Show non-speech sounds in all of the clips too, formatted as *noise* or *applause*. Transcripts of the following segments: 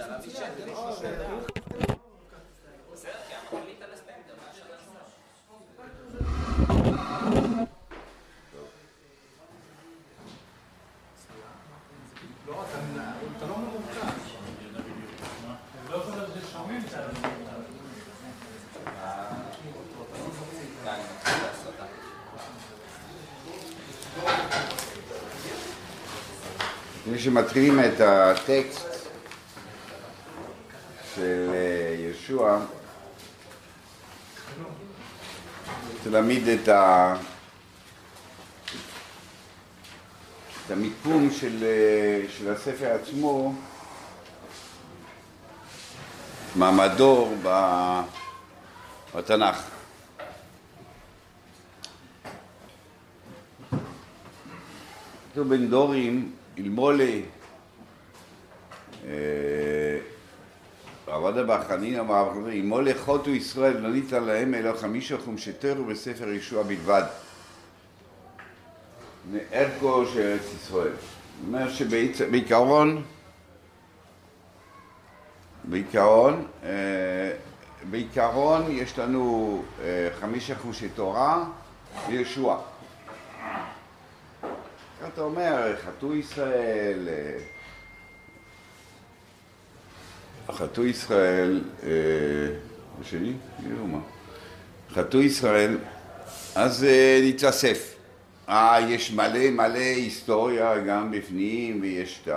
ההסרטה. לפני שמתחילים את הטקסט אה, רוצה להעמיד את, ה... את המיקום של, אה, של הספר עצמו, מעמדו בתנ"ך. כתוב בין דורים, אלמולי, עבדה בחנין אמר, אלמולי חוטו ישראל, לא ניתן להם אלא חמישה חומשתרו בספר ישוע בלבד. מערכו של ארץ ישראל. זאת אומרת שבעיקרון, בעיקרון, אה, בעיקרון יש לנו אה, חמישה חומשי תורה וישוע. אתה אומר, חטאו ישראל, אה, חטאו ישראל, אה? כאילו מה? חטאו ישראל, אז אה, נתאסף. אה, יש מלא מלא היסטוריה גם בפנים, ויש את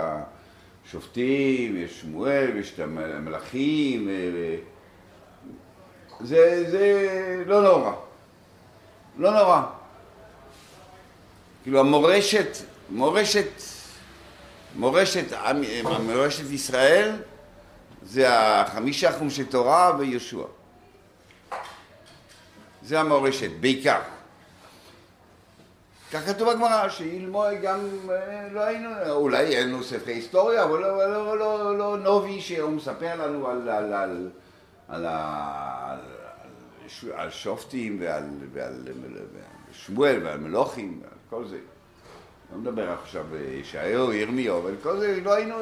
השופטים, ויש שמואל, ויש את המלכים, זה, זה לא נורא. לא נורא. כאילו המורשת, מורשת, מורשת, עם- מורשת ישראל זה החמישה חומשי תורה וישוע. זה המורשת, בעיקר. כך כתוב בגמרא, שאילמו גם, אה, לא היינו, אולי אין לנו ספרי היסטוריה, אבל לא, לא, לא, לא נובי שהוא מספר לנו על, על, על, על, על, על, שופטים ועל, ועל, ועל שמואל ועל מלוכים ועל כל זה. לא מדבר עכשיו בישעיהו, ירמיהו, אבל כל זה לא היינו...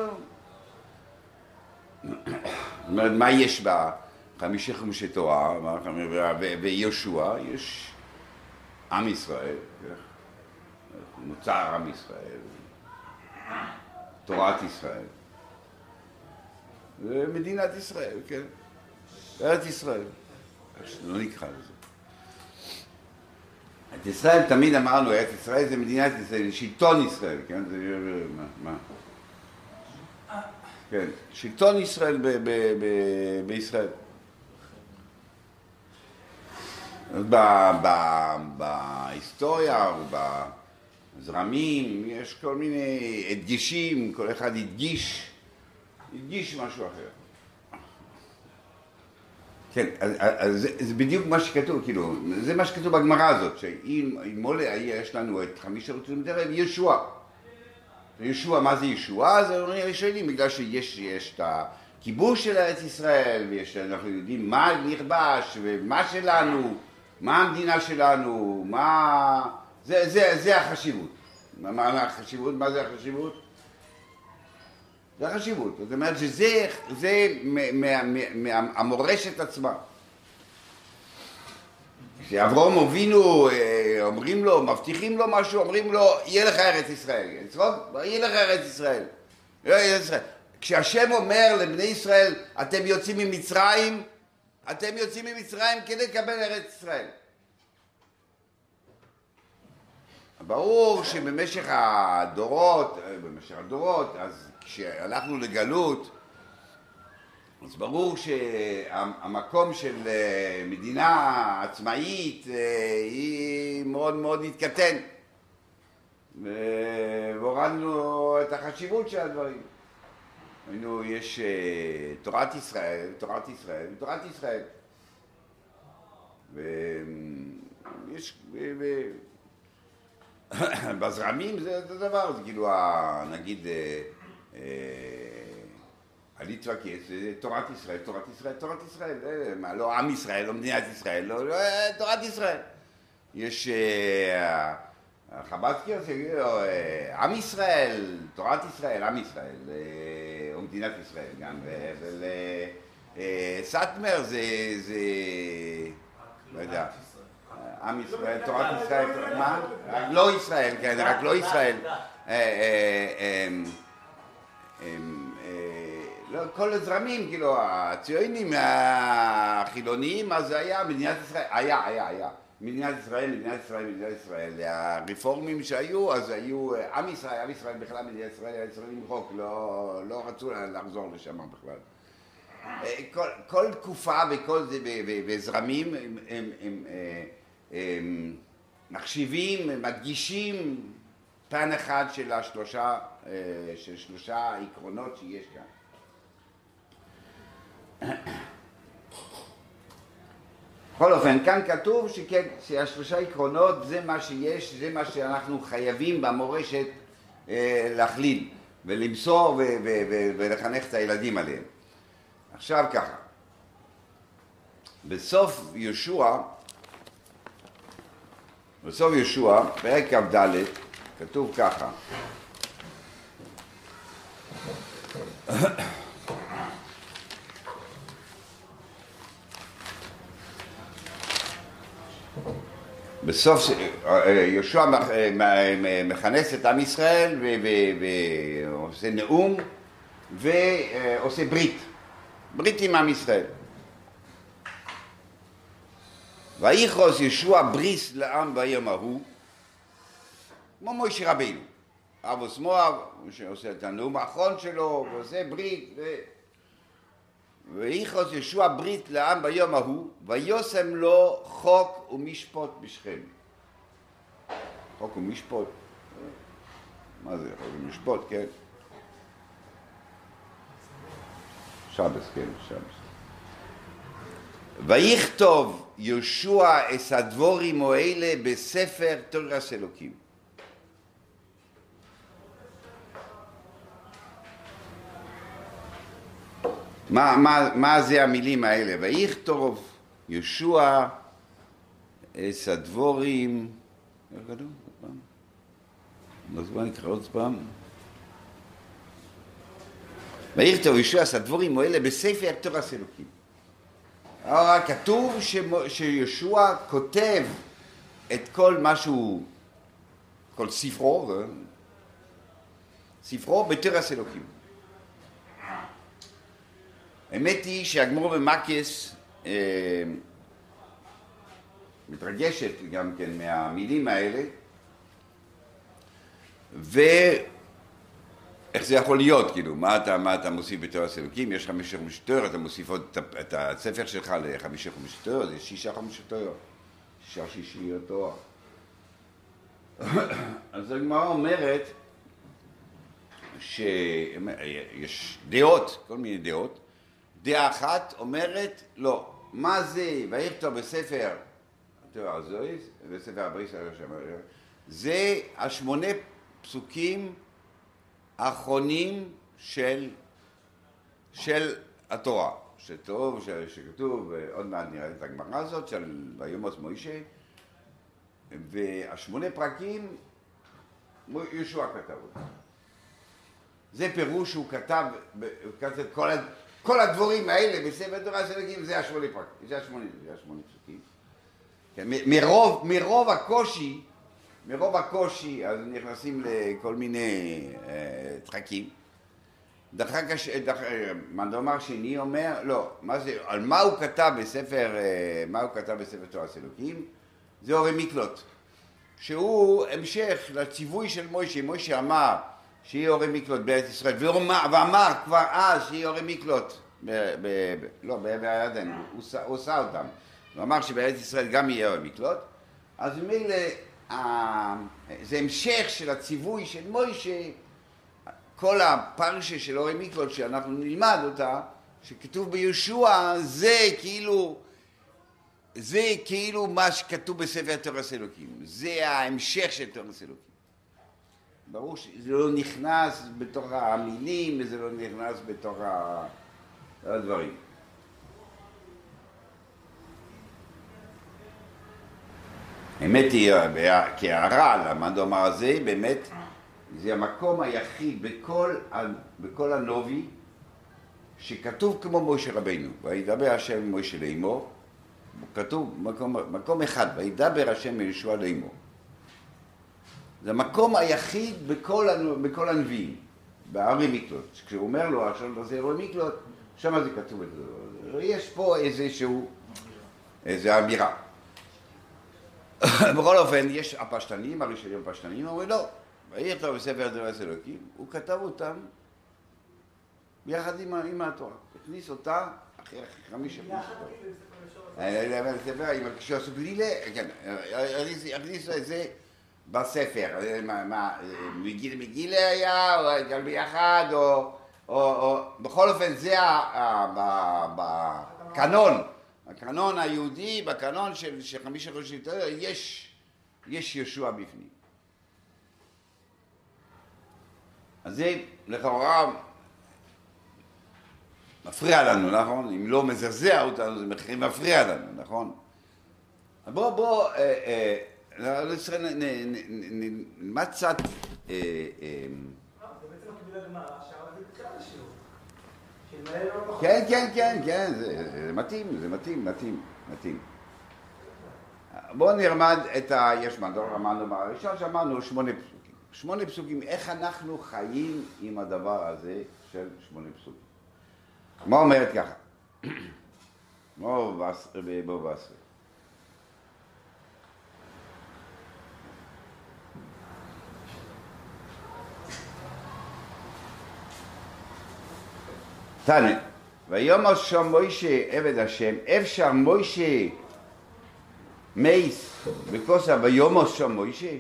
זאת אומרת, מה יש בחמישי חומשי תורה, מה- ויהושע, יש עם ישראל, כן? נוצר עם ישראל, תורת ישראל, ומדינת ישראל, כן? ארץ ישראל, שלא נקרא לזה. את ישראל תמיד אמרנו, ארץ ישראל זה מדינת ישראל, שלטון ישראל, כן? זה... מה? כן, שלטון ישראל ב- ב- ב- בישראל. ב- ב- בהיסטוריה ובזרמים יש כל מיני הדגשים, כל אחד הדגיש, הדגיש משהו אחר. כן, אז, אז זה, זה בדיוק מה שכתוב, כאילו, זה מה שכתוב בגמרא הזאת, שאם אם מולה יש לנו את חמישה רצונים דרך ישוע. ישוע, מה זה ישוע? אומרים הראשונים, בגלל שיש יש את הכיבוש של ארץ ישראל, ויש, אנחנו יודעים מה נכבש, ומה שלנו, מה המדינה שלנו, מה... זה, זה, זה החשיבות. מה, מה החשיבות? מה זה החשיבות? זה החשיבות. זאת אומרת שזה זה מה- מה- מה- מהמורשת עצמה. כשאברום אבינו אה, אומרים לו, מבטיחים לו משהו, אומרים לו, יהיה לך ארץ ישראל. יצחוק, יהיה לך ארץ ישראל. לא ישראל. כשהשם אומר לבני ישראל, אתם יוצאים ממצרים, אתם יוצאים ממצרים כדי לקבל ארץ ישראל. ברור שבמשך הדורות, אה, במשך הדורות, אז כשהלכנו לגלות, אז ברור שהמקום של אה, מדינה עצמאית אה, היא מאוד מאוד התקטן והורדנו את החשיבות של הדברים. היינו, יש אה, תורת ישראל, תורת ישראל ותורת ישראל. ויש, *coughs* בזרמים זה אותו דבר, זה כאילו, נגיד, אה, אה, הליטווקס, זה תורת ישראל, תורת ישראל, תורת ישראל, אה, מה, לא עם ישראל, לא מדינת ישראל, לא, לא אה, תורת ישראל. יש אה, החב"דקיות, יגידו, אה, עם ישראל, תורת ישראל, עם ישראל. אה, מדינת ישראל גם, ולסאטמר זה, זה, לא יודע, עם ישראל, תורת ישראל, מה? רק לא ישראל, כן, רק לא ישראל. אה, אה, לא, כל הזרמים, כאילו, הציונים, החילוניים, אז היה מדינת ישראל, היה, היה, היה. מדינת ישראל, מדינת ישראל, מדינת ישראל. הרפורמים שהיו, אז היו עם ישראל, עם ישראל בכלל, מדינת ישראל, היה ישראל למחוק, לא, לא רצו לחזור לשם בכלל. כל, כל תקופה וכל זה, וזרמים, הם, הם, הם, הם מחשיבים, מדגישים פן אחד של השלושה, של שלושה עקרונות שיש כאן. בכל אופן, כאן כתוב שכן, שהשלושה עקרונות זה מה שיש, זה מה שאנחנו חייבים במורשת אה, להכליל ולמסור ו- ו- ו- ולחנך את הילדים עליהם. עכשיו ככה, בסוף יהושע, בסוף יהושע, פרק כ"ד, כתוב ככה בסוף יהושע מכנס את עם ישראל ועושה נאום ועושה ברית, ברית עם עם ישראל. ויכרוס ישוע בריס לעם ביום ההוא, כמו מוישה רבינו. אבוס מואב, שעושה את הנאום האחרון שלו, ועושה ברית, ו... ויכרוס ישוע ברית לעם ביום ההוא, ויושם לו חוק ומשפוט בשכם. חוק ומשפוט, מה זה חוק ומשפוט, כן? שבס, כן, שבס. ויכתוב יהושע את הדבורים האלה בספר תורס אלוקים. מה, מה, מה זה המילים האלה? ויכתוב יהושע את הדבורים, איך כתוב? עוד פעם? אז בוא נקרא עוד פעם. ויכתוב יהושע את הדבורים בספר תורס אלוקים. כתוב שיהושע כותב את כל מה שהוא, כל ספרו, ספרו בתרס אלוקים. האמת היא שהגמור במקס אה, מתרגשת גם כן מהמילים האלה, ואיך זה יכול להיות, כאילו, מה אתה, מה אתה מוסיף בתורס אלוקים? יש חמישה חומשי תואר, אתה מוסיף עוד את הספר שלך לחמישה חומשי תואר, זה שישה חומשי תואר, שישה שישיות תואר. אז הגמרא אומרת שיש דעות, כל מיני דעות, דעה אחת אומרת לא, מה זה ויכתוב בספר בספר הבריס זה השמונה פסוקים האחרונים של, של התורה, שטוב, שכתוב, עוד מעט נראה את הגמרא הזאת, של ויומוס מוישה, והשמונה פרקים יהושע כתב אותם. זה פירוש שהוא כתב, הוא כתב את כל, כל הדבורים האלה בספר תורה של אלוקים, זה השמונה פרקים, זה השמונה, זה השמונה פסוקים. כן, מרוב, מרוב הקושי, מרוב הקושי, אז נכנסים לכל מיני אה, דחקים. דחק, דח, מנדומר שני אומר, לא, מה זה, על מה הוא כתב בספר, אה, מה הוא כתב בספר תורה של אלוקים? זה אורי מיקלוט, שהוא המשך לציווי של מוישה, מוישה אמר שיהיה אורי מיקלוט בארץ ישראל, ואמר כבר אז שיהיה אורי מיקלוט, ב, ב, ב, לא, בעבר הירדן, הוא, עושה אותם, הוא אמר שבארץ ישראל גם יהיה אורי מיקלוט, אז ממילא זה המשך של הציווי של מוישה, כל הפרשה של אורי מיקלוט שאנחנו נלמד אותה, שכתוב ביהושע, זה כאילו, זה כאילו מה שכתוב בספר תורס אלוקים, זה ההמשך של תורס אלוקים. ברור שזה לא נכנס בתוך המילים וזה לא נכנס בתוך הדברים. האמת היא, כהערה למדומר הזה, באמת, זה המקום היחיד בכל, בכל הנובי שכתוב כמו משה רבינו, וידבר השם משה לאמור, כתוב מקום, מקום אחד, וידבר השם ישוע לאמור. זה המקום היחיד בכל, בכל הנביאים, בארי מקלוט. כשהוא אומר לו, עכשיו תעשה ארי מקלוט, שם זה כתוב את זה. יש פה איזשהו, איזו אמירה. *laughs* בכל אופן, יש הפשטנים, הראשונים הפשטנים, אומרים לא, ויכתוב בספר דברי אלוקים, הוא כתב אותם יחד עם, עם התורה. הכניס אותה אחרי חמישה בספר, עם כשעשו גלילה, כן, הכניסו את זה בספר, אה, מה, מה, אה, מגיל מגילה היה, או גם ביחד, או, או, או, בכל אופן זה בקנון, הקנון היהודי, בקנון של, חמישה חודשים, יש, יש ישוע בפנים. אז זה לכאורה מפריע לנו, נכון? אם לא מזעזע אותנו, זה מפריע לנו, נכון? בוא, בוא, אה, אה, נלמד קצת, אה, אה, לא נכון. כן, כן, כן, כן, זה, מתאים, זה מתאים, מתאים, מתאים. בואו נלמד את ה... יש מדור, אמרנו בראשון שאמרנו שמונה פסוקים. שמונה פסוקים, איך אנחנו חיים עם הדבר הזה של שמונה פסוקים. מה אומרת ככה? בואו בואו תנא, ויאמר שם מוישה עבד השם, אפשר מוישה מייס בכוסה ויאמר שם מוישה?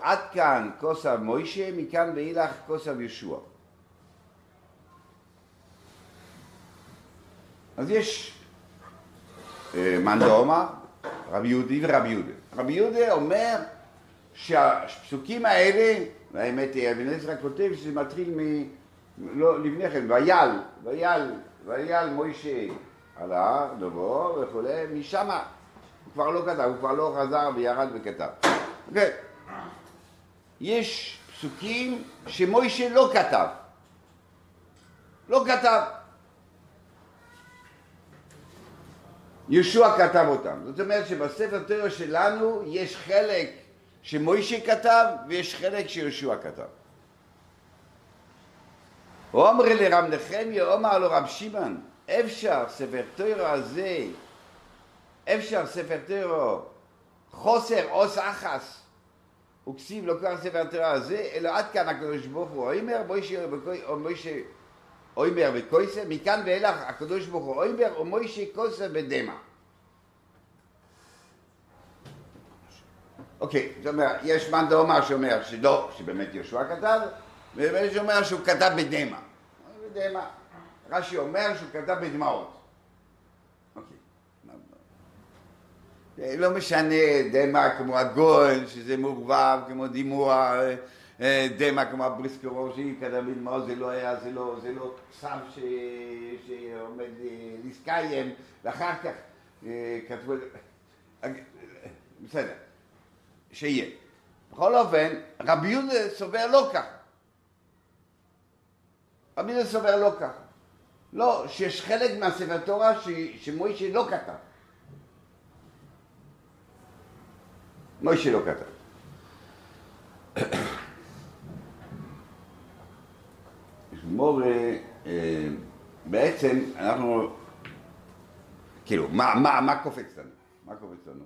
עד כאן כוסה מוישה, מכאן ואילך כוסה ישוע. אז יש אה, דאמר, רבי יהודי ורבי יהודה. רבי יהודה אומר שהפסוקים האלה, והאמת היא, אבן עזרא כותב שזה מתחיל מ... לא, לפני כן, ויל, ויל, ויל מוישה על ההר, דובו וכולי, משם הוא כבר לא כתב, הוא כבר לא חזר וירד וכתב. כן. יש פסוקים שמוישה לא כתב. לא כתב. ישוע כתב אותם. זאת אומרת שבספר תורה שלנו יש חלק שמוישה כתב ויש חלק שישוע כתב. אומר לרב נחמיה, אומר לו רב שמעון, אפשר ספר תורה הזה, אפשר ספר תורה חוסר עוס אחס, וכסיב לא קרא ספר תורה הזה, אלא עד כאן הקדוש ברוך הוא אומר, מוישה או מוישה אוימר וקויסה, מכאן ואילך הקדוש ברוך הוא אוימר ומוישה קויסה בדמע. אוקיי, זאת אומרת, יש מאן דאמר שאומר שלא, שבאמת יהושע כתב, ויש שאומר שהוא כתב בדמע. בדמע. רש"י אומר שהוא כתב בדמעות. אוקיי. לא משנה דמע כמו הגול, שזה מעורבב, כמו דימוע, אה, דמע כמו הבריסקרושי, כתב בדמעות, זה לא היה, זה לא, זה לא צו ש... שעומד אה, להסקיים, ואחר כך אה, כתבו... בסדר. שיהיה. בכל אופן, רבי יהודה סובר לא ככה. רבי יהודה סובר לא ככה. לא, שיש חלק מהספר תורה ש... שמוישה לא כתב. מוישה לא כתב. *coughs* מור, אה, בעצם אנחנו, כאילו, מה, מה, מה קופץ לנו? מה קופץ לנו?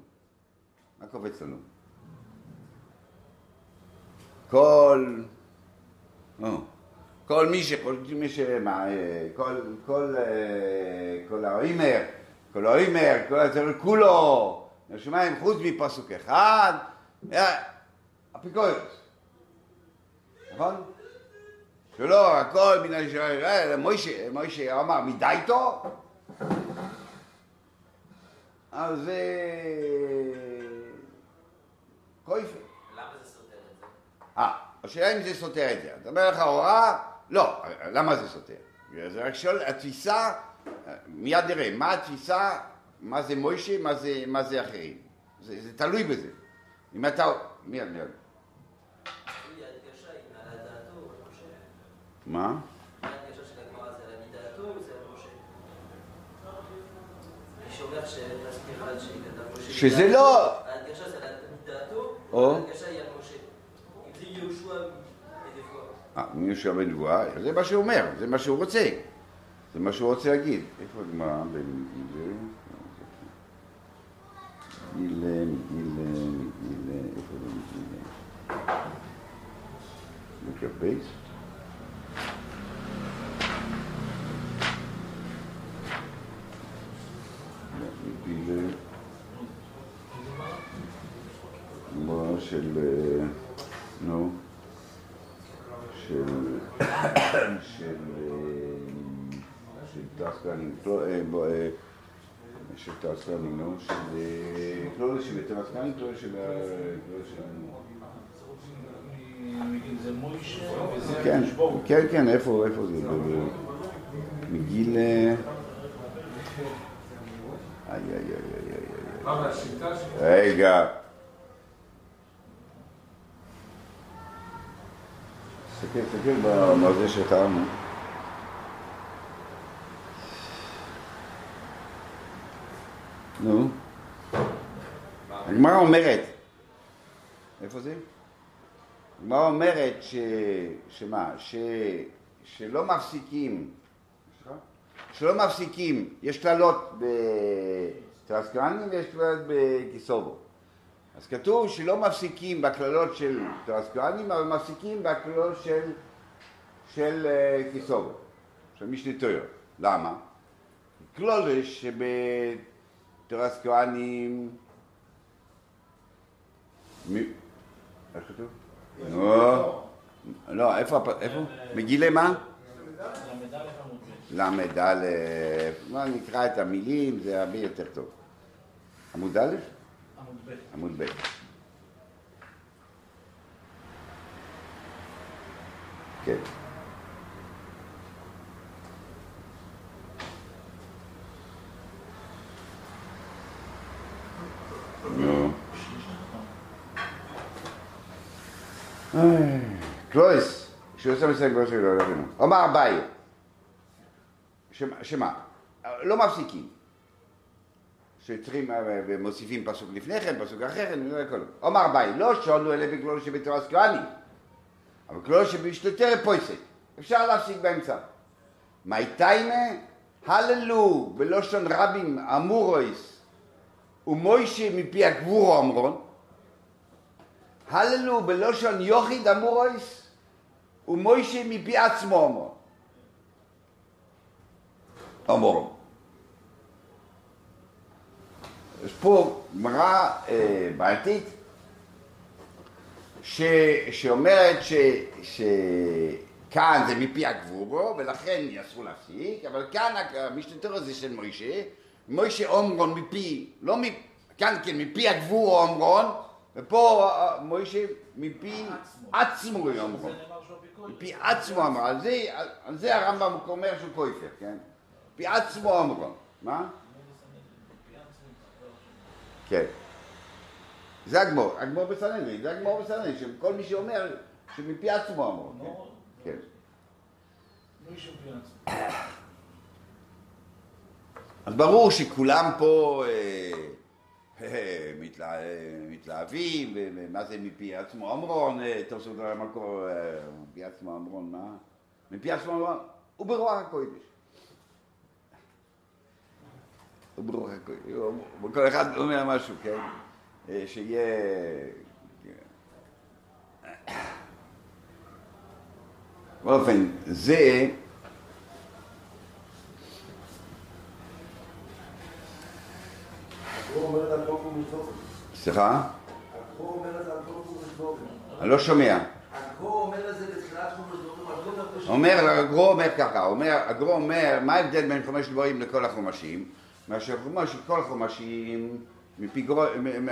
מה קופץ לנו? כל, או, כל מי שחושבים, מי ש... מה, אה, כל, כל, אה, כל האימר, כל האימר, כל הזר, כולו, השמיים חוץ מפסוק אחד, אה, אפיקורוס, נכון? שלא, הכל מן הישראל, מוישה, מוישה אמר, מדייתו? אז זה... קויפה. למה זה סותר את זה? אה, השאלה אם זה סותר את זה. אתה אומר לך הוראה? לא, למה זה סותר? זה רק שואל, התפיסה, מיד נראה, מה התפיסה, מה זה מוישה, מה זה, מה זה אחרים. זה, זה תלוי בזה. אם אתה... מיד, מיד. מה? שזה לא... ההדגשה זה על דעתו, ההדגשה היא על משה. אם זה יהושע בנבואה. אה, מישהו בנבואה, זה מה שהוא אומר, זה מה שהוא רוצה. זה מה שהוא רוצה להגיד. איפה הגמרא? מגילה, מגילה, מגילה, איפה? מקבץ? לא, מגילה. גמרא של... אה, נו. של... של... אה, של טסקנים, של טסקנים, נו, של... אה, לא של טסקנים, לא של... ה- לא של... זה מוישה וזה כן. כן, כן, איפה, איפה זה? מגיל... אה, איי, איי, איי, איי, איי. רגע. תסתכל, תסתכל בזה שתרנו. נו. הגמרא אומרת, איפה זה? הגמרא אומרת ש... שמה? ש... שלא מפסיקים? שלא מפסיקים, יש קללות בטרסקרנים ויש קללות בקיסובו. אז כתוב שלא מפסיקים בקללות של טרסקרנים, אבל מפסיקים בקללות של, של אה, קיסובו, של משנתויר. למה? קלולש שבטרסקרנים... מי... איך כתוב? לא, לא, איפה, איפה? מגילי מה? ל"א, לא נקרא את המילים, זה הרבה יותר טוב. עמוד א'? עמוד ב'. עמוד ב'. כן. נו. איי, קלויס, שעושה מסתכל בראש שלו, לא יודעים. אומר אביי, שמה-? לא מפסיקים. שצריכים אה, ומוסיפים פסוק לפני כן, פסוק אחרי כן, הכל. אומר אביי, לא שונו אלה בגלולו שבתורס כהני, אבל גלולו שבשתותר פויסק. אפשר להפסיק באמצע. מי תיימה? הללו בלושון רבים אמורויס ומוישה מפי הגבורו אמרון. הללו בלושון יוחיד אמורויס ומוישה מפי עצמו אמרון. אמרון. יש פה גמרא אה, בעייתית ש, שאומרת ש, שכאן זה מפי הגבורו ולכן אסור להפסיק, אבל כאן המשתתר הזה של מוישה, מוישה אומרון מפי, לא מפ... כאן כן מפי הגבורו אומרון, ופה אה, מוישה מפי עצמו אומרון. מפי עצמו אמר, על זה, על, זה הרמב"ם אומר שהוא כויפר, כן? מפי עצמו אמרון. מה? כן. זה הגמור, הגמור בסנהדרין, זה הגמור בסנהדרין, שכל מי שאומר שמפי עצמו אמרו, כן. כן. *coughs* אז ברור שכולם פה אה, *laughs* מתלהבים, ומה זה מפי עצמו אמרון, תוספות אה, מפי עצמו אמרון, מה? מפי עצמו אמרון, הוא ברוח הקודש. הוא ברוח הקודש, הוא- כל אחד אומר משהו, כן? אה, שיהיה... בכל אופן, זה... הגבור אומר את זה על חוק ומצוות. סליחה? אני לא שומע. אומר הגרו אומר ככה, אומר, הגרו אומר, מה ההבדל בין חומש דברים לכל החומשים? מאשר חומש כל החומשים, מפי גרו, מ- מ-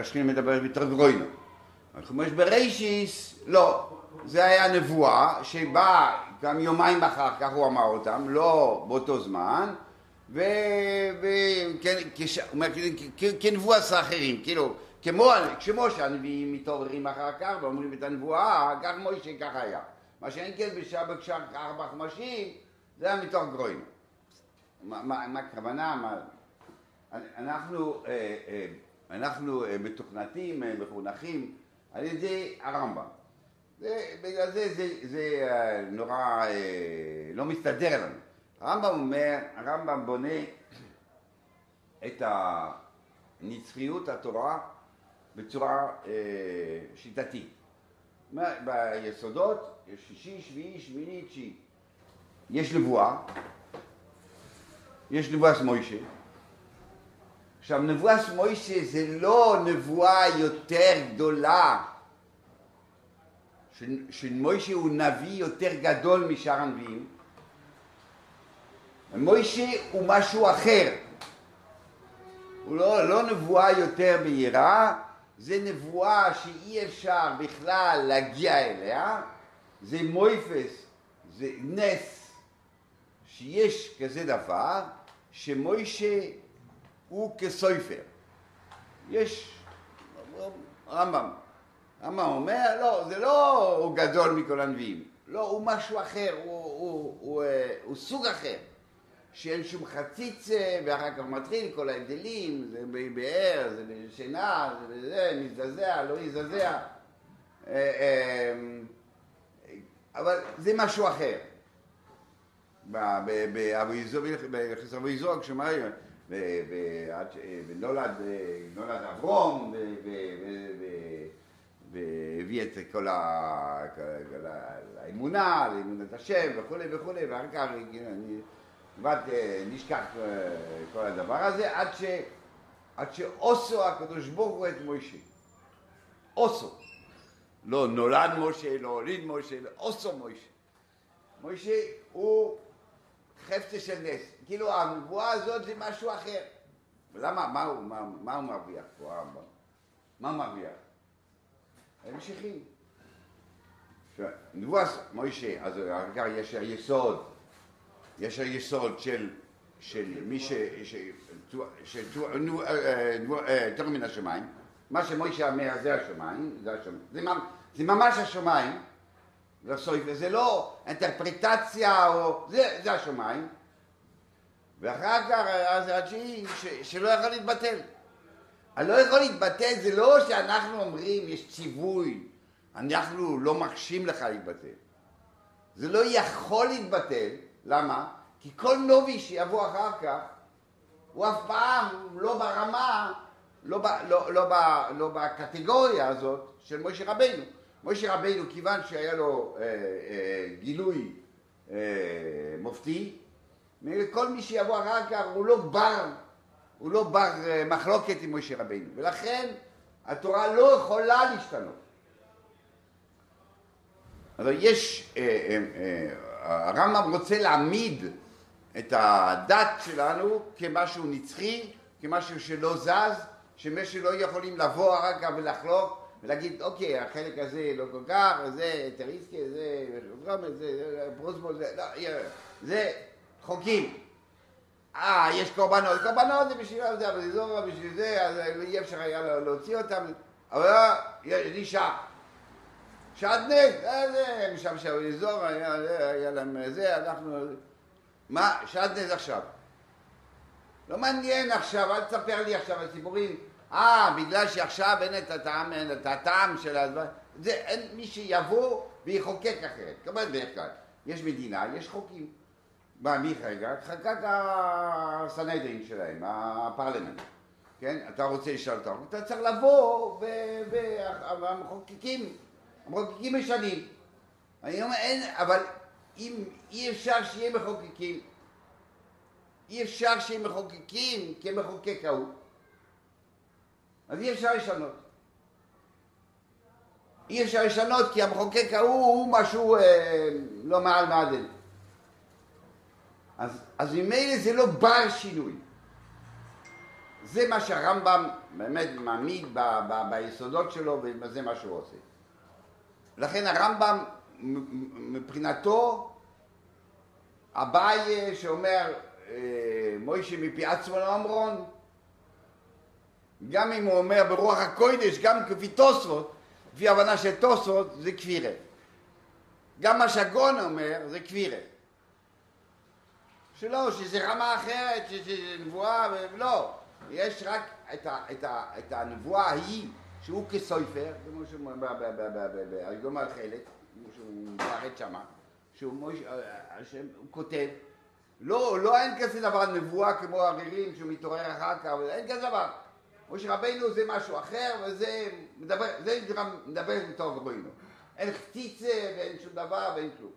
השכין מדבר יותר גרוינו. חומש ברישיס, לא. זה היה נבואה שבאה גם יומיים אחר כך הוא אמר אותם, לא באותו זמן, וכן, הוא אומר, כ- כ- כנבואה עשה אחרים, כאילו, כמו, כמו שהנביאים מתעוררים אחר כך ואומרים את הנבואה, כך מוישה ככה היה. מה שאין כן בשעה בקשר ארבע חומשים, זה היה מתוך גרועים. מה, הכוונה? אנחנו, אה, אה, אנחנו אה, מתוכנתים, מחונכים על ידי הרמב"ם. בגלל זה זה, זה נורא לא מסתדר לנו. הרמב"ם אומר, הרמב"ם בונה את הנצחיות התורה בצורה אה, שיטתית. ביסודות יש שישי, שביעי, שמיני, תשיעי. יש נבואה, יש נבואת מוישה. עכשיו, נבואת מוישה זה לא נבואה יותר גדולה, שמוישה הוא נביא יותר גדול משאר הנביאים. מוישה הוא משהו אחר. הוא לא, לא נבואה יותר בהירה, זה נבואה שאי אפשר בכלל להגיע אליה, זה מויפס, זה נס שיש כזה דבר, שמוישה הוא כסופר. יש רמב"ם. רמב"ם אומר, לא, זה לא הוא גדול מכל הנביאים, לא, הוא משהו אחר, הוא, הוא, הוא, אה, הוא סוג אחר. שאין שום חציצה, ואחר כך מתחיל כל ההבדלים, זה בבאר, זה בשינה, זה בזה, מזדעזע, לא יזדעזע. אה, אה, אבל זה משהו אחר. ביחס אבו יזרוק, כשאומרים, ונולד נולד אברום, והביא את כל האמונה, לאמונת השם וכולי וכולי, ואחר כך אני כמעט אה, נשכח אה, כל הדבר הזה, עד ש... עד שאוסו הקדוש ברוך הוא את מוישה. אוסו. לא נולד משה, לא הוליד משה, לא אוסו מוישה. מוישה הוא חפצה של נס. כאילו הנבואה הזאת זה משהו אחר. למה, מה הוא, מה, מה הוא מרוויח פה הרמב"ם? מה מרוויח? המשכים. עכשיו, נבואה מוישה, אז אחר כך יש היסוד, יש היסוד של, של מי ש... אה, אה, תור מן השמיים, מה שמוישה אומר זה השמיים, זה השמיים, זה, ממ- זה ממש השמיים, לסוף, זה לא אינטרפרטציה או, זה, זה השמיים, ואחר כך, שהיא, ש- שלא יכול להתבטל. הלא יכול להתבטל זה לא שאנחנו אומרים יש ציווי, אנחנו לא מרשים לך להתבטל. זה לא יכול להתבטל, למה? כי כל נובי שיבוא אחר כך, הוא אף פעם לא ברמה, לא, ב, לא, לא, ב, לא בקטגוריה הזאת של משה רבינו. משה רבינו, כיוון שהיה לו אה, אה, גילוי אה, מופתי, כל מי שיבוא אחר כך הוא לא בר, הוא לא בר אה, מחלוקת עם משה רבינו, ולכן התורה לא יכולה להשתנות. אבל יש, אה, אה, אה, הרמב"ם רוצה להעמיד את הדת שלנו כמשהו נצחי, כמשהו שלא זז, שמשהו לא יכולים לבוא אחר כך ולחלוק ולהגיד, אוקיי, החלק הזה לא כל כך, זה טריסקי, זה זה, פרוסבול, זה, לא, זה חוקים. אה, יש קורבנות, קורבנות זה בשביל זה, אבל זה לא בשביל זה, אז אי אפשר היה להוציא אותם, אבל לא, נשאר. שעטנז, אה, זה, משם שהיו אזור, היה, להם זה, אנחנו... מה, שעטנז עכשיו. לא מעניין עכשיו, אל תספר לי עכשיו על סיפורים. אה, בגלל שעכשיו אין את הטעם, אין את הטעם של הדבר. זה, אין מי שיבוא ויחוקק אחרת. כמובן בדרך כלל. יש מדינה, יש חוקים. מה, מי חגג? חגג הסנהדרין שלהם, הפרלמנט. כן? אתה רוצה לשאול אותם, אתה צריך לבוא והמחוקקים, המחוקקים משנים. אני אומר, אין, אבל אם אי אפשר שיהיה מחוקקים, אי אפשר שיהיה מחוקקים כמחוקק ההוא, אז אי אפשר לשנות. אי אפשר לשנות כי המחוקק ההוא הוא משהו אה, לא מעל מעדן. אז, אז ממילא זה לא בר שינוי. זה מה שהרמב"ם באמת מעמיד ב, ב, ביסודות שלו וזה מה שהוא עושה. לכן הרמב"ם מבחינתו אביי שאומר אה, מוישה מפי עצמו לאמרון גם אם הוא אומר ברוח הקודש גם כפי תוספות לפי הבנה של תוספות זה כפירה. גם מה שהגון אומר זה כפירה. שלא, שזה רמה אחרת, שזה נבואה, ולא. יש רק את, ה, את, ה, את הנבואה ההיא, שהוא כסופר, כמו שהוא ביום החלק, כמו שהוא מפחד שמה, שהוא השם, הוא כותב, לא, לא אין כזה דבר נבואה כמו הרירים שהוא מתעורר אחר כך, אין כזה דבר. משה רבינו זה משהו אחר, וזה מדבר, זה נקרא מדבר בתור רבינו. אין חציצה ואין שום דבר ואין כלום.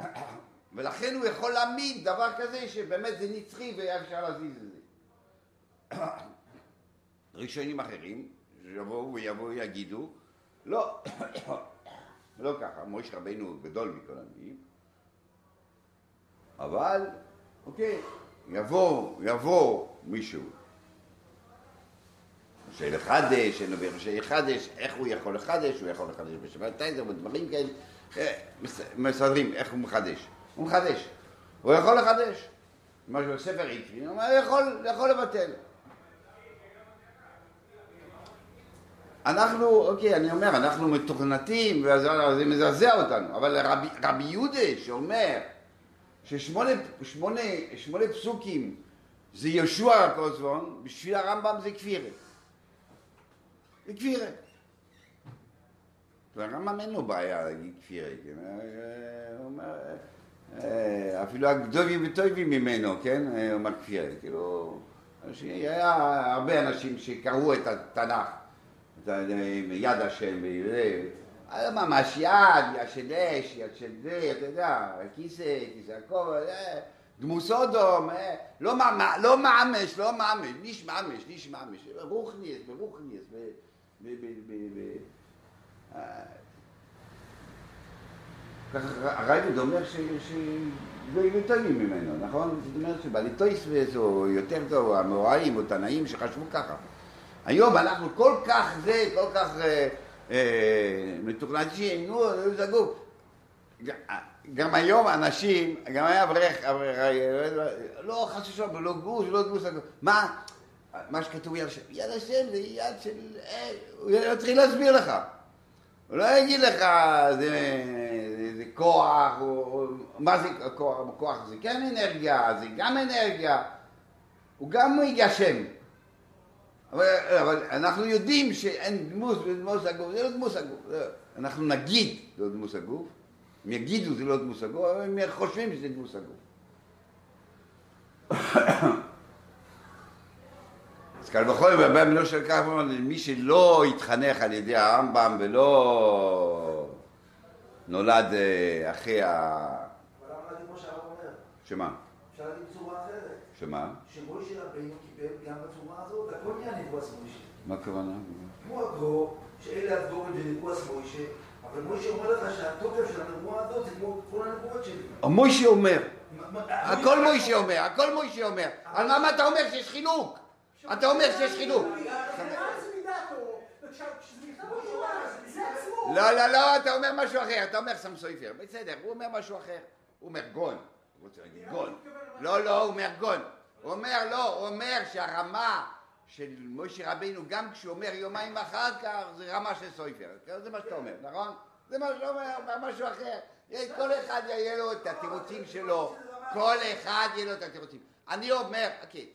*coughs* ולכן הוא יכול להעמיד דבר כזה שבאמת זה נצחי והיה אפשר להזיז את זה. *coughs* ראשונים אחרים, שיבואו ויבואו ויגידו, לא, לא ככה, משה רבינו הוא גדול מכל הנביאים, אבל, אוקיי, יבוא, יבוא מישהו שלחדש, אין לו בערך שיחדש, איך הוא יכול לחדש, הוא יכול לחדש בשבת טייזר ודברים כאלה, אה, מס- מסדרים איך הוא מחדש. הוא מחדש. הוא יכול לחדש. משהו בספר עברי, הוא אומר, הוא יכול, יכול לבטל. אנחנו, אוקיי, אני אומר, אנחנו מתוכנתים, ואז זה מזעזע אותנו, אבל רבי, רבי יהודה שאומר ששמונה שמונה, שמונה פסוקים זה יהושע הקוסבון, בשביל הרמב"ם זה כפירה. זה כפירה. והרמב"ם אין לו בעיה להגיד כפירה, כן? אה, הוא אומר, אה, אפילו הגדולים וטובים ממנו, כן? אה, הוא אומר כפירה, כאילו, היה הרבה אנשים שקראו את התנ"ך, יד השם, ממש יד, יד של אש, יד של זה, אתה יודע, כיסא, כיסא הכובע, אה, דמוס אודום, אה, לא לא ממש, לא ממש, ניש ממש, ניש ממש, רוחניאס, ברוחניאס. אה, הרייבד אומר ש... שגויים טובים ממנו, נכון? זאת אומרת שבליטויסווס או יותר טוב, המאורעים או תנאים שחשבו ככה. היום אנחנו כל כך זה, כל כך אה, אה, מתוכננים, נו, זה גוף. גם היום אנשים, גם היה אברך, אה, לא חס ושלום, לא גוש, לא גוש, מה? מה שכתוב יד השם, יד השם זה יד של... אה, הוא יתחיל להסביר לך. הוא לא יגיד לך, זה, זה, זה כוח, או, מה זה כוח? כוח זה כן אנרגיה, זה גם אנרגיה, הוא גם יגשם. אבל, אבל אנחנו יודעים שאין דמוס בדמוס הגוף, זה לא דמוס הגוף. זה, אנחנו נגיד זה לא דמוס הגוף, הם יגידו זה לא דמוס הגוף, אבל הם חושבים שזה דמוס הגוף. *coughs* אז קל וחומר, במינו של כך, מי שלא התחנך על ידי הרמב"ם ולא נולד אה, אחרי ה... שמה? אפשר להגיד בצורה אחרת. שמה? שמוישה רבינו גם בצורה הזאת, הכל נהיה נבואס מוישה. מה הכוונה? כמו הגו, שאלה הדבורים זה נבואס מוישה, אבל מוישה אומר לך שהתוקף של הנבואה הזאת זה כמו כל הנבואות שלי. מוישה אומר, מה- מה- הכל מוישה אומר, הכל מוישה אומר. אז למה אתה אומר שיש חילוק? אתה אומר שיש חילוק. מה עצמו. לא, לא, לא, אתה אומר משהו אחר, אתה אומר סם סויפר, בסדר, הוא אומר משהו אחר. הוא אומר גון, הוא רוצה להגיד גון. לא, לא, הוא אומר גון. הוא אומר, לא, הוא אומר שהרמה של משה רבינו, גם כשהוא אומר יומיים אחר כך, זה רמה של סויפר. זה מה שאתה אומר, נכון? זה מה שהוא אומר, משהו אחר. כל אחד יהיה לו את התירוצים שלו, כל אחד יהיה לו את התירוצים. אני אומר, אוקיי,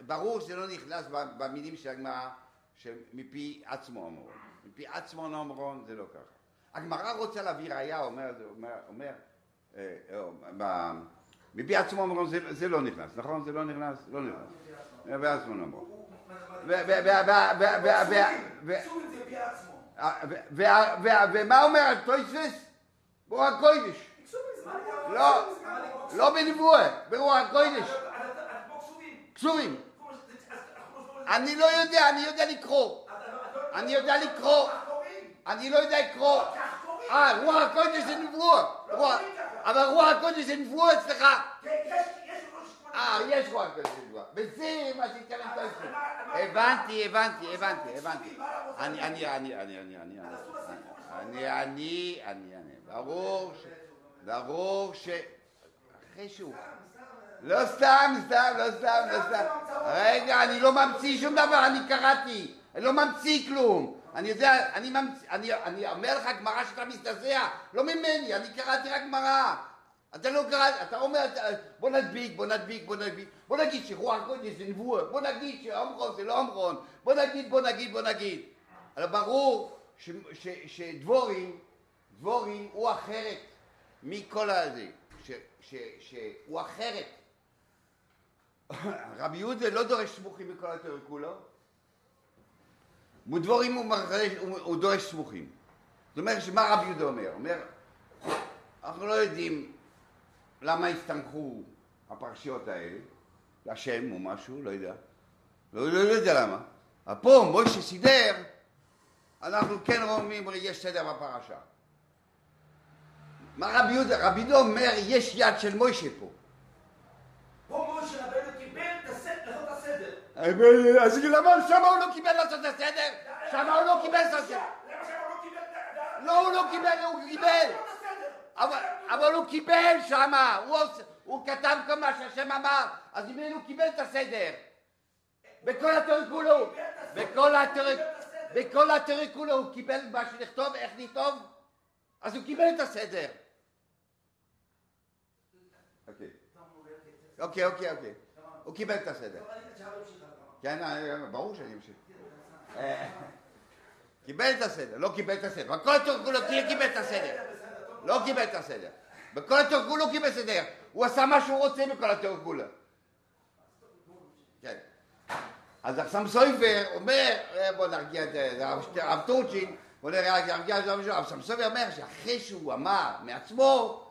ברור שזה לא נכנס במילים של הגמרא, שמפי עצמו אמרו. מפי עצמו אומרון זה לא ככה. הגמרא רוצה להביא ראייה, אומר, אומר, אומר אה, אה, ב- מפי עצמו אומרים, זה לא נכנס, נכון? זה לא נכנס? לא נכנס. בעצמו אומרים. ומה אומר הטויסס? ברוח הקודש. לא, לא בנבואה, ברוח הקודש. קשורים. אני לא יודע, אני יודע לקרוא. אני יודע לקרוא. אני לא יודע לקרוא. אה, רוח הקודש זה נבואה. אבל רוח הקודש נבואה אצלך. אה, יש רוח הקודש נבואה. וזה מה שהתכוון טויסס. הבנתי, הבנתי, הבנתי, הבנתי. אני, אני, אני, אני, אני, אני, אני, אני, אני, אני, ברור ש... ברור ש... אחרי שהוא... לא סתם, סתם, לא סתם, לא סתם. רגע, אני לא ממציא שום דבר, אני קראתי. אני לא ממציא כלום. אני יודע, אני ממציא, אני, אני אומר לך גמרא שאתה מזדעזע, לא ממני, אני קראתי רק גמרא. אתה לא קראת, אתה אומר, בוא נדביק, בוא נדביק, בוא נדביק, בוא נגיד שרוח קודש זה נבואה, בוא נגיד שעומרון זה לא עומרון, בוא נגיד, בוא נגיד, בוא נגיד. אבל ברור ש- ש- שדבורים, דבורים הוא אחרת מכל הזה, ש- ש- שהוא אחרת. רבי יהודה לא דורש סמוכים בכל התיאור כולו, ודבורים הוא, מרחש, הוא, הוא דורש סמוכים. זאת אומרת, שמה רבי יהודה אומר? אומר, אנחנו לא יודעים למה הסתמכו הפרשיות האלה, להשם או משהו, לא יודע. לא, לא, לא יודע למה. אבל פה מוישה סידר, אנחנו כן רואים, יש סדר בפרשה. מה רבי יהודה? רבי יהודה אומר, יש יד של מוישה פה. פה משה רבנו קיבל את הסדר, לעשות את הסדר. אז למה שמה הוא לא קיבל לעשות את הסדר? שמה הוא לא קיבל לעשות את הסדר. לא. לא, הוא לא קיבל, הוא קיבל. הסדר. אבל, הוא קיבל שמה, הוא, כתב כל מה שהשם אמר, אז אם הוא קיבל את הסדר. בכל התיאור כולו, בכל התיאור, כולו הוא קיבל מה שנכתוב, איך לכתוב? אז הוא קיבל את הסדר. אוקיי, אוקיי, אוקיי, אוקיי. הוא קיבל את הסדר. לא, עכשיו. כן, אה, ברור שאני אמשיך. אה, קיבל את הסדר, לא קיבל את הסדר. בכל התיאור כולו קיבל את הסדר. לא קיבל את הסדר. בכל התיאור כולו קיבל סדר. הוא עשה מה שהוא רוצה בכל התיאור כולו. כן. אז החסם סויפר אומר, אה, בוא נרגיע את אה, הרב טורצ'ין, בוא נרגיע את הרב החסם סויפר אומר שאחרי שהוא אמר מעצמו,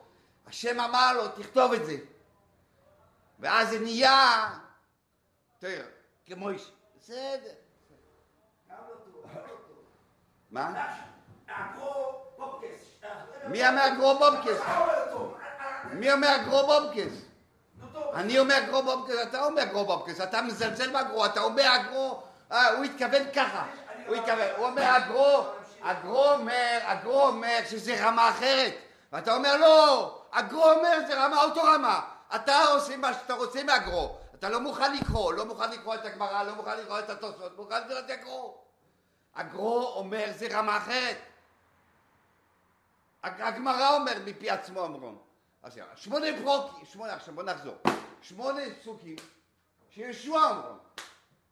השם אמר לו, תכתוב את זה. ואז זה נהיה, תראה, כמו איש, בסדר. גם לא טוב, גם לא טוב. מה? אגרו פופקס. מי אומר טוב? מי אומר גרו בובקס? נו טוב. אני אומר גרו בובקס, אתה אומר גרו בובקס, אתה מזלזל בגרו, אתה אומר הגרו, אה, הוא התכוון ככה, הוא התכוון, הוא אומר הגרו, הגרו אומר, הגרו אומר שזה רמה אחרת, ואתה אומר לא, הגרו אומר זה רמה אותו רמה, אתה עושה מה שאתה רוצה מהגרו, אתה לא מוכן לקרוא, לא מוכן לקרוא את הגמרא, לא מוכן לקרוא את התוספות, מוכן לקרוא את הגרו. הגרו אומר זה רמה אחרת. הג- הגמרא אומר מפי עצמו. עכשיו, שמונה פרוקים, שמונה, עכשיו בוא נחזור. שמונה פסוקים שישוע אמרון.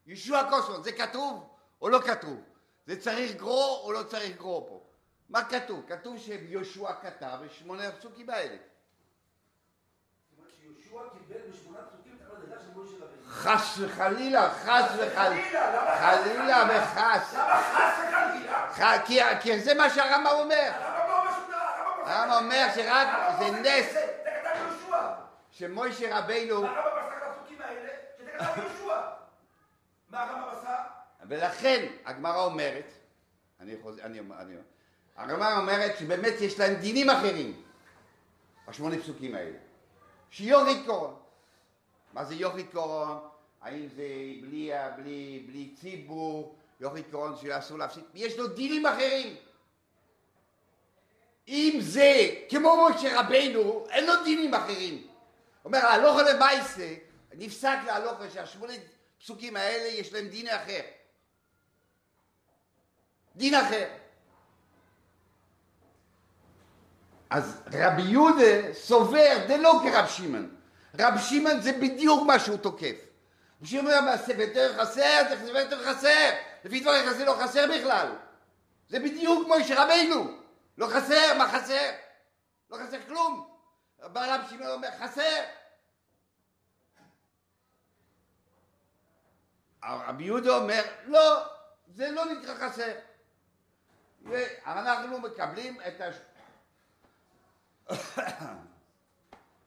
ישוע קוסמון, זה כתוב או לא כתוב? זה צריך גרו או לא צריך גרו פה? מה כתוב? כתוב שיהושע כתב שמונה הפסוקים האלה. זאת אומרת שיהושע קיבל בשמונה פסוקים את המדרגה של משה רבנו. חס וחלילה, חס וחלילה, חלילה וחס. למה חס וחלילה? כי- זה מה שהרמב"ם אומר. לא הרמב"ם אומר שרק זה נס. שמוישה רבינו? ולכן הגמרא אומרת, אני חוזר, אני אומר, אני אומר, הגמרא אומרת שבאמת יש להם דינים אחרים, השמונה פסוקים האלה. שיוריד קורון. מה זה יוריד קורון? האם זה בלי, בלי, בלי ציבור, יוריד קורון שאסור להפסיק? יש לו דינים אחרים. אם זה כמו משה רבנו, אין לו דינים אחרים. אומר, ההלוכה למעשה, נפסק להלוכה שהשמונה פסוקים האלה יש להם דין אחר. דין אחר. אז רבי יהודה סובר דלא כרב שמעון. רב שמעון זה בדיוק מה שהוא תוקף. רב שמעון אומר, ספר חסר, צריך ספר חסר. לפי דבריך זה לא חסר בכלל. זה בדיוק כמו משה רבינו. לא חסר, מה חסר? לא חסר כלום. בא רב שמעון אומר, חסר. רבי יהודה אומר, לא, זה לא נקרא חסר. ואנחנו מקבלים את הש... *coughs*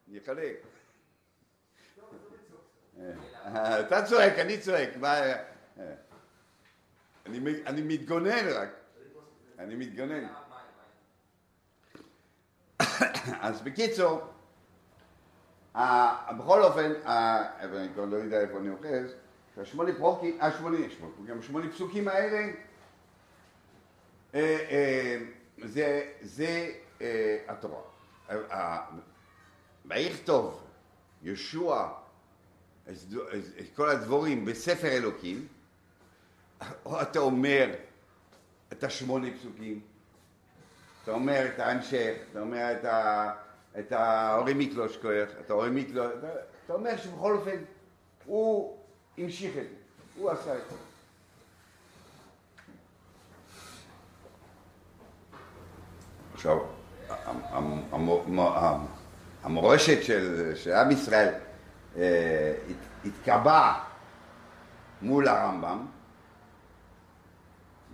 אני אחלק. אה, אתה צועק, אני צועק. אה, אני מתגונן רק. אני מתגונן. אז בקיצור, אה, בכל אופן, אה, אני כבר לא יודע איפה אני אוחז, שהשמונה פרוקים, השמונה, שמונה פרוקים, השמונה פסוקים האלה, אה, אה, זה, זה אה, התורה. אה, אה, ויכתוב ישוע את כל הדבורים בספר אלוקים, או אתה אומר את השמונה פסוקים, אתה אומר את ההמשך, אתה אומר את, ה, את האורי מיקלוש כוח, את האורי אתה, אתה אומר שבכל אופן הוא המשיך את זה, הוא עשה את זה. עכשיו, המ- המ- המ- המ- המורשת של, של עם ישראל אה, הת- התקבעה מול הרמב"ם,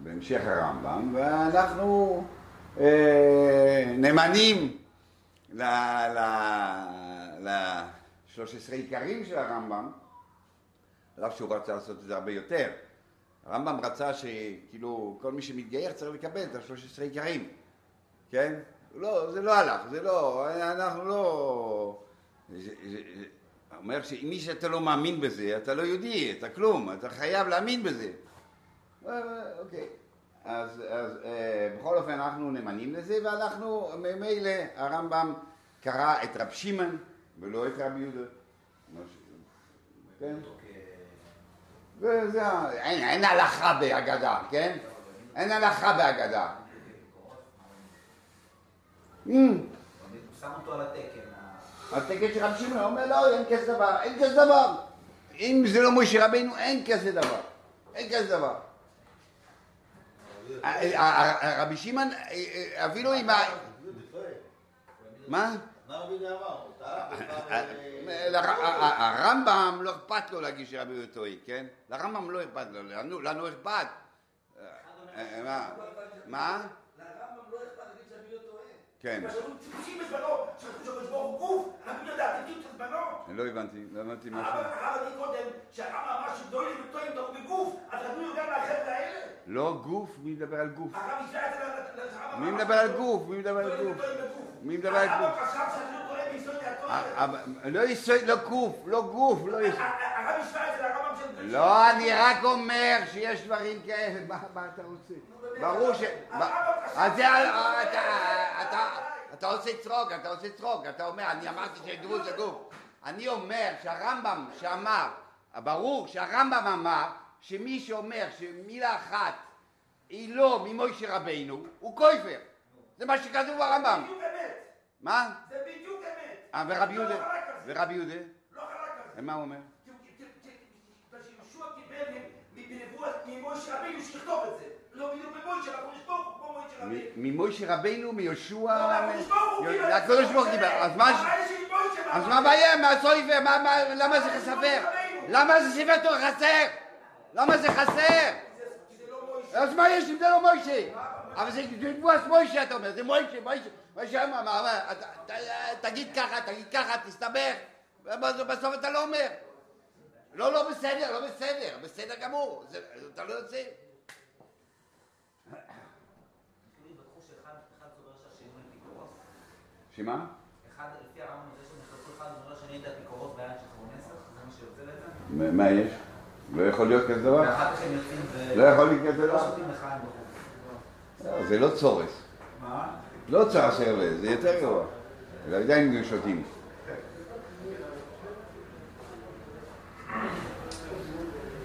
בהמשך הרמב"ם, ואנחנו אה, נאמנים ל-13 עיקרים של הרמב"ם, על שהוא רצה לעשות את זה הרבה יותר. הרמב"ם רצה שכאילו כל מי שמתגייר צריך לקבל את ה-13 עיקרים, כן? לא, זה לא הלך, זה לא, אנחנו לא... אומר שמי שאתה לא מאמין בזה, אתה לא יהודי, אתה כלום, אתה חייב להאמין בזה. אה, אוקיי. אז, אז אה, בכל אופן אנחנו נאמנים לזה, ואנחנו, ממילא הרמב"ם קרא את רב שמעון ולא את רבי יהודה. כן? וזה, אין, אין הלכה בהגדה, כן? אין הלכה בהגדה. Mm. הוא שם אותו על התקן. התקן של רב שמעון אומר לא, אין כזה דבר, אין כזה דבר. אם זה לא משה רבנו, אין כזה דבר. אין כזה דבר. רבי שמעון, אה, אה, אפילו עם ה... מה? הוא אה, הרמב"ם לא אכפת לו להגיד שרבי יהודה טועה, כן? לרמב"ם לא אכפת לו, לנו- אכפת. אה, אה, מה? מה? לרמב"ם לא אכפת להגיד שרבי יהודה טועה. כן. מה בזמנו, שהקדוש ברוך הוא. אני לא הבנתי, לא הבנתי משהו. הרב הרב אמר קודם, שהרב אמר שגדולים וטועים טעו בגוף, אז רבי יהודה מהחבר'ה האלה. לא גוף, מי מדבר על גוף? הרב השווה את זה לרב מי מדבר על גוף? מי מדבר על גוף? מי מדבר על הרב גוף? חשב שרבי יהודה טועה ביסוד התורה. ה- ה- לא יסוד, לא גוף, לא גוף, לא יסוד. הרב השווה את זה לרמב"ם של גדולים. לא, אני רק אומר שיש דברים כאלה, מה מה אתה רוצה? ברור ש... אז זה... אתה- אתה- אתה עושה צחוק, אתה עושה צחוק, אתה אומר, אני אמרתי שגוף זה גוף. אני אומר שהרמב"ם שאמר, ברור שהרמב"ם אמר שמי שאומר שמילה אחת היא לא ממוישה רבינו, הוא קויפר. זה מה שכתוב ברמב"ם. בדיוק אמת. מה? זה בדיוק אמת. אה, ורבי לא יהודה? ורבי יהודה? לא חלק על זה. מה הוא אומר? כי- כי- כי- כי- כי יהושע קיבל מ- בנבואת ממשה רבינו שיכתוב את זה. לא בדיוק במשה, הקדוש ברוך הוא כמו משה רבינו. ממוישה מיהושע... לא, הקדוש ברוך הוא קיבל את זה. הקדוש ברוך הוא קיבל. אז מה... אז מה- הבעיה? מה סויבר? מה- מה- למה זה ספר? למה זה ספר תורה חסר? למה זה חסר? אז מה יש אם זה לא מוישה? אבל זה נבואת מוישה אתה אומר, זה מוישה, מוישה. מוישה אמר, תגיד ככה, תגיד ככה, תסתבך. בסוף אתה לא אומר. לא, לא בסדר, לא בסדר, בסדר גמור. אתה לא יוצא. כאילו בטחו שאחד אחד סובר שהשני הוא אפיקורוס. שמה? אחד, לפי הרמב"ם הזה שהם נחלקו אחד אומר שהשני את אפיקורוס בעין שחרור נסח, זה מה שיוצא לזה? מה יש? לא יכול להיות כזה דבר? ואחר כך הם יוצאים ו... לא יכול להיות כזה לא דבר? לא, זה לא צורס. מה? לא צורס הרבה, זה יותר גרוע. לא יודע אם שותים.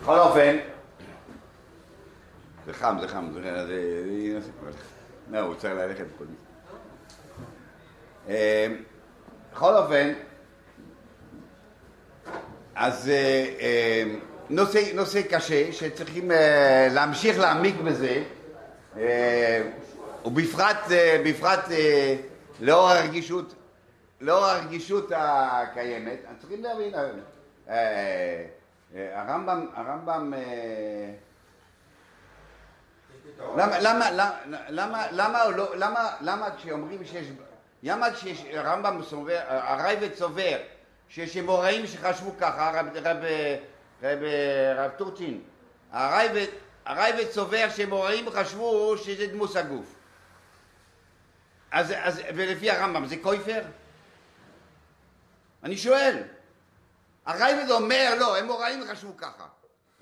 בכל אופן, זה חם, זה חם, זה... זה- זה- לא, הוא צריך ללכת קודם. אה, בכל אופן, אז אה, אה, נושא, נושא קשה שצריכים אה, להמשיך להעמיק בזה, אה, ובפרט בפרט, לאור הרגישות, לאור הרגישות הקיימת, צריכים להבין, הרמב"ם, הרמב"ם למה, למה, למה, למה, למה, לא- למה, למה כשאומרים שיש, למה כשיש, הרמב"ם סובר, הראב"ד סובר שיש אמוראים שחשבו ככה, רב, רב, רב, רב טורצ'ין, הראב"ד, הראב"ד סובר שאמוראים חשבו שזה דמוס הגוף. אז, אז, ולפי הרמב"ם זה קויפר? אני שואל. הראב"ד אומר, לא, אמוראים חשבו ככה.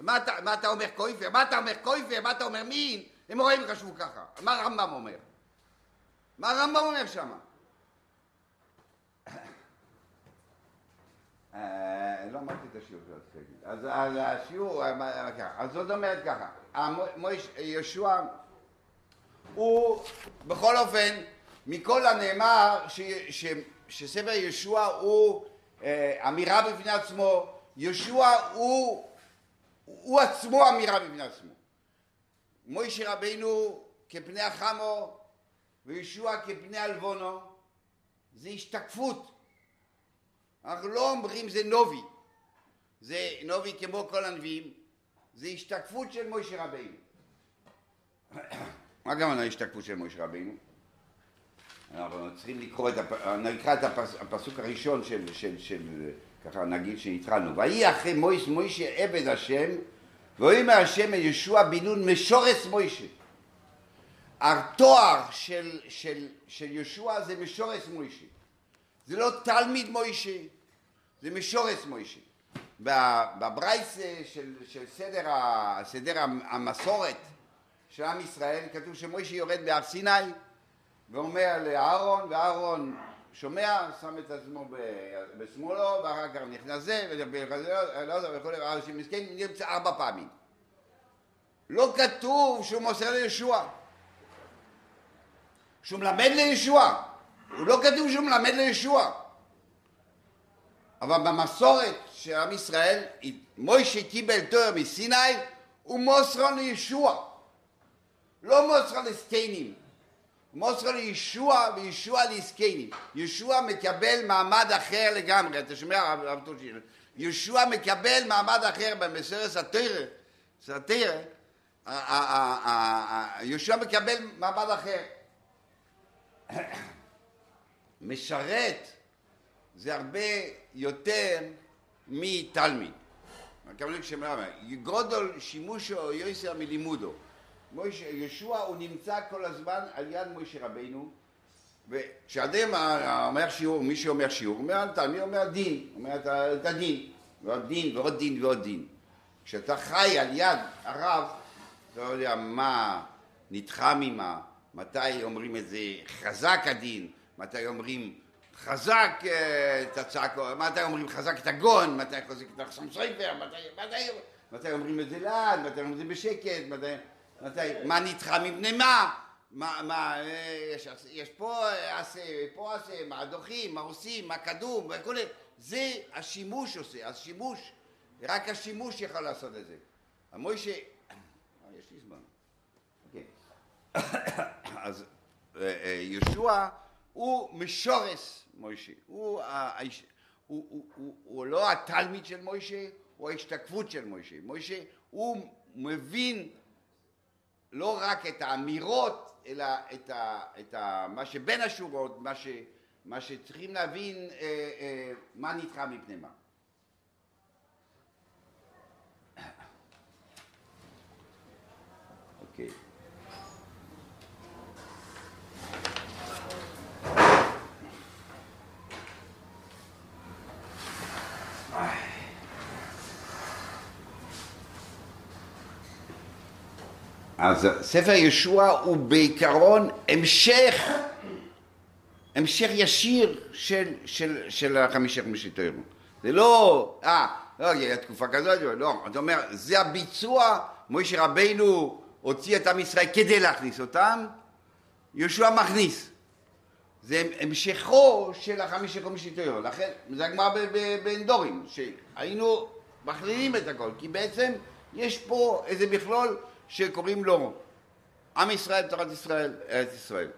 מה אתה, מה אתה אומר קויפר? מה אתה אומר קויפר? מה אתה אומר מין? אמוראים חשבו ככה. מה הרמב"ם אומר? מה הרמב"ם אומר שם? לא אמרתי את השיעור של הסגל. אז השיעור, אה, ככה. אז זאת אומרת ככה, יהושע הוא בכל אופן מכל הנאמר שספר יהושע הוא אה, אמירה בפני עצמו, יהושע הוא, הוא עצמו אמירה בפני עצמו. מוישה רבינו כפני החמו ויהושע כפני עלבונו, זה השתקפות. אנחנו לא אומרים זה נובי, זה נובי כמו כל הנביאים, זה השתקפות של מוישה רבינו. *coughs* מה הכוונה השתקפות של מוישה רבינו? אנחנו צריכים לקרוא את, הפ... נקרא את הפס... הפסוק הראשון של, של, של, ככה נגיד שהתחלנו. ויהי אחרי מויש מוישה עבד השם, ויאמר השם אל ישוע בן נון משורס מוישה. התואר של, של, של ישוע זה משורס מוישה. זה לא תלמיד מוישה, זה משורס מוישה. בברייס של, של סדר, סדר המסורת של עם ישראל כתוב שמוישה יורד בהר סיני ואומר לאהרון, ואהרון שומע, שם את עצמו בשמאלו, ואחר כך נכנס זה, וכולי, אנשים מסכנים, נמצא ארבע פעמים. לא כתוב שהוא מוסר לישוע, שהוא מלמד לישוע, הוא לא כתוב שהוא מלמד לישוע. אבל במסורת של עם ישראל, מוישה קיבל תואר מסיני, הוא מוסר לישוע, לא מוסר לזקנים. מוסר לישוע וישוע לזקנים. ישוע מקבל מעמד אחר לגמרי, אתה שומע הרב טושי? ישוע מקבל מעמד אחר במסרס התרא, התרא, ישוע מקבל מעמד אחר. *coughs* משרת זה הרבה יותר מתלמיד. הכוונה כשאומר, גודל שימושו יויסר מלימודו. מוישה, ישוע הוא נמצא כל הזמן על יד מוישה רבינו וכשאדם אומר שיעור, מי שאומר שיעור, אומר תלמיד אומר דין, אומר את הדין, ועוד דין ועוד דין ועוד דין. כשאתה חי על יד הרב, אתה לא יודע מה נדחה ממה, מתי אומרים את זה חזק הדין, מתי אומרים חזק את הצעקו, מתי אומרים חזק את הגון, מתי חזק את החסם סופר, מתי, אומרים את זה לאט, מתי אומרים את זה בשקט, מתי... מה נדחה מפני מה? מה, מה, יש, פה עשה, פה עשה, מה דוחים, מה עושים, מה קדום וכולי, זה. השימוש עושה, השימוש, רק השימוש יכול לעשות את זה. המוישה, יש לי זמן, אוקיי, *coughs* אז יהושע הוא משורס מוישה, הוא, האיש, הוא, הוא, הוא, הוא לא התלמיד של מוישה, הוא ההשתקפות של מוישה, מוישה הוא מבין לא רק את האמירות, אלא את, ה, את ה, מה שבין השורות, מה, ש, מה שצריכים להבין אה, אה, מה נדחה מפני מה. אוקיי. אז ספר ישוע הוא בעיקרון המשך, המשך ישיר של, של, של החמישה חמישי תוירו. זה לא, אה, לא, היה תקופה כזאת, לא, אתה אומר, זה הביצוע, מוישה רבינו הוציא את עם ישראל כדי להכניס אותם, יהושע מכניס. זה המשכו של החמישה חמישי תוירו. לכן, זה הגמרא בין דורים, שהיינו מכלילים את הכל, כי בעצם יש פה איזה מכלול שקוראים לו עם ישראל, תורת ישראל, ארץ ישראל.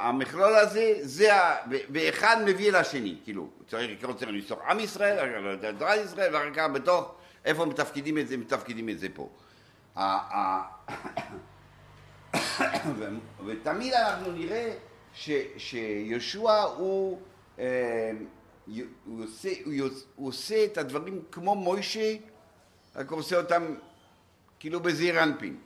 המכלול הזה, זה, ואחד מביא לשני, כאילו, צריך לקרוא צריך לצורך עם ישראל, תורת ישראל, ואחר כך בתוך, איפה מתפקידים את זה, מתפקידים את זה פה. *coughs* ותמיד אנחנו נראה שיהושע הוא, הוא עושה, את הדברים כמו מוישה, רק עושה אותם כאילו בזעיר אנפין.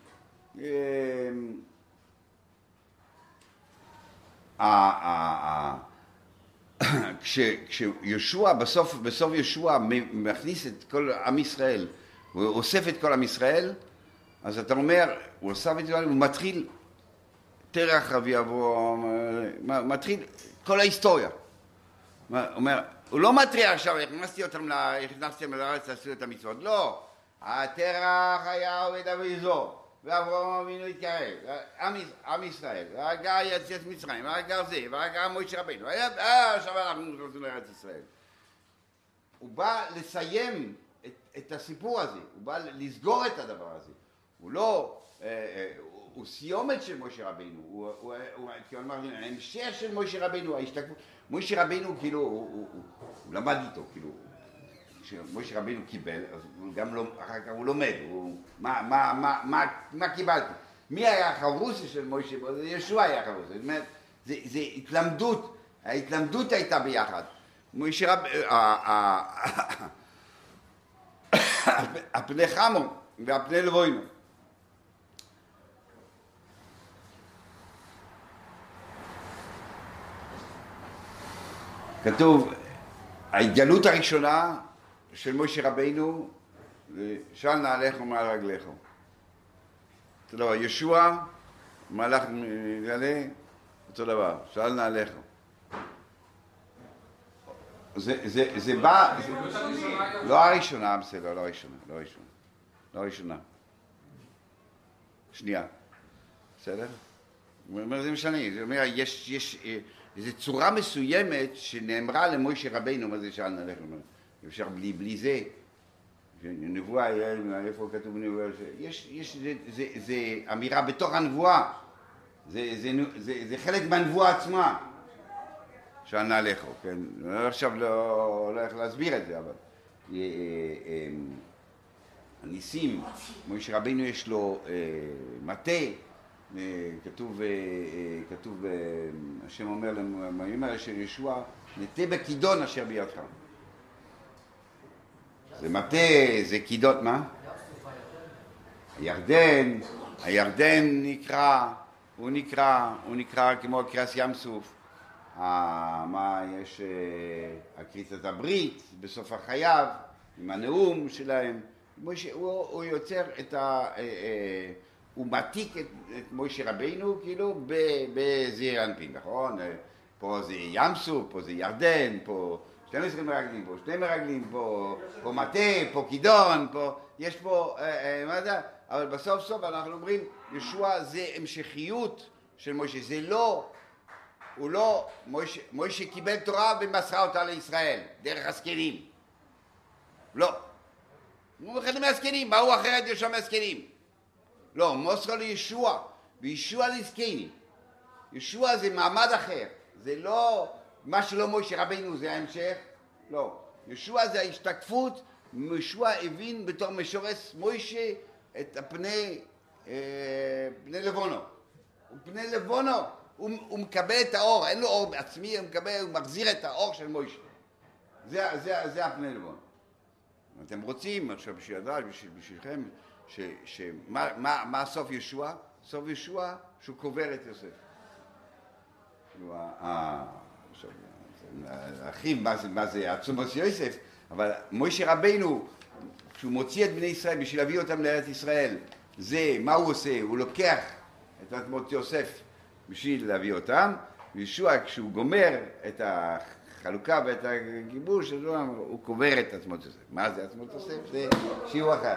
כשישוע, בסוף, בסוף ישוע מכניס את כל עם ישראל, הוא אוסף את כל עם ישראל, אז אתה אומר, הוא אוסף את כל הוא מתחיל תרח רבי אבו, מתחיל כל ההיסטוריה. הוא אומר, הוא לא מתריע עכשיו, הכנסתי אותם, הכנסתי אותם לארץ לעשות את המצוות, לא. התרח היה עובד אביזו, ואברהם אבינו התקרב, עם, ישראל, והגה יציאת מצרים, והגה זה, והגה משה רבינו, עכשיו אנחנו נכנסים לארץ ישראל. הוא בא לסיים את, את הסיפור הזה, הוא בא לסגור את הדבר הזה. הוא לא, אה, אה, הוא, הוא סיומת של משה רבינו, הוא, הוא, הוא, הוא ההמשך של משה רבינו, ההשתקפות, משה רבינו כאילו, הוא, הוא, הוא, הוא למד איתו, כאילו, כשמשה רבינו קיבל, אז הוא גם לא, אחר כך הוא לומד, הוא, מה, מה, מה, מה, מה קיבלתי? מי היה החרוסי של משה? ישוע היה החרוסי, זאת אומרת, זה, זה התלמדות, ההתלמדות הייתה ביחד. משה רב... *coughs* הפני חמו והפני לבוינו. כתוב, ההתגלות הראשונה של משה רבינו של נעליך ומעל רגליך. אותו דבר, ישוע, מלאך מגלה, אותו דבר, של נעליך. זה, זה, זה בא, לא הראשונה, בסדר, לא הראשונה, לא הראשונה, לא הראשונה. שנייה, בסדר? הוא אומר, זה משנה, זה אומר, יש, יש אה, איזו צורה מסוימת שנאמרה למוישה רבינו, מה זה שאל נלך, אפשר בלי, בלי זה, נבואה, איפה כתוב נבואה, יש, יש, זה, זה, זה אמירה בתוך הנבואה, זה, זה, זה, זה חלק מהנבואה עצמה. שענה לך, כן? עכשיו לא הולך להסביר את זה, אבל אה, אה, הניסים, משה רבינו יש לו אה, מטה, כתוב, כתוב, השם אומר למאמרים האלה של ישוע, נטה בכידון אשר בידך. זה מטה, זה כידון, מה? הירדן, הירדן נקרא, הוא נקרא, הוא נקרא כמו קרס ים סוף. מה יש, הקריצת הברית בסוף החייו, עם הנאום שלהם. משה, הוא, הוא יוצר את ה... הוא מעתיק את, את רבינו כאילו בזעיר אנפין, נכון? פה זה ים סוף, פה זה ירדן, פה 12 מרגלים, פה שני מרגלים, פה, פה מטה, פה כידון, פה, יש פה, אה, אה, מה זה? אבל בסוף סוף אנחנו אומרים, ישוע זה המשכיות של משה, זה לא הוא לא, מוישה, מוישה קיבל תורה ומסרה אותה לישראל, דרך הזקנים. לא. הוא אחד מהזקנים, באו אחרת יש שם הזקנים. לא, מוסרו לישוע, וישוע לזקנים. ישוע זה מעמד אחר, זה לא מה שלא מוישה רבינו זה ההמשך, לא. ישוע זה ההשתקפות, ישוע הבין בתור משורס מוישה את הפני, אה, פני לבונו. ופני לבונו הוא, הוא מקבל את האור, אין לו אור בעצמי, הוא מקבל, הוא מחזיר את האור של מוישה. זה, זה, זה הפני לבון. אם אתם רוצים, עכשיו בשביל לדעת, בשביל, בשבילכם, שמה מה, מה סוף ישוע? סוף ישוע שהוא קובר את יוסף. כאילו, עכשיו, להרחיב מה זה, מה זה עצומוס יוסף, אבל מוישה רבינו, כשהוא מוציא את בני ישראל בשביל להביא אותם לארץ ישראל, זה, מה הוא עושה? הוא לוקח את עצמות יוסף בשביל להביא אותם, וישוע כשהוא גומר את החלוקה ואת הגיבוש, הוא קובר את עצמות יוסף. מה זה עצמות יוסף? זה שיעור אחר.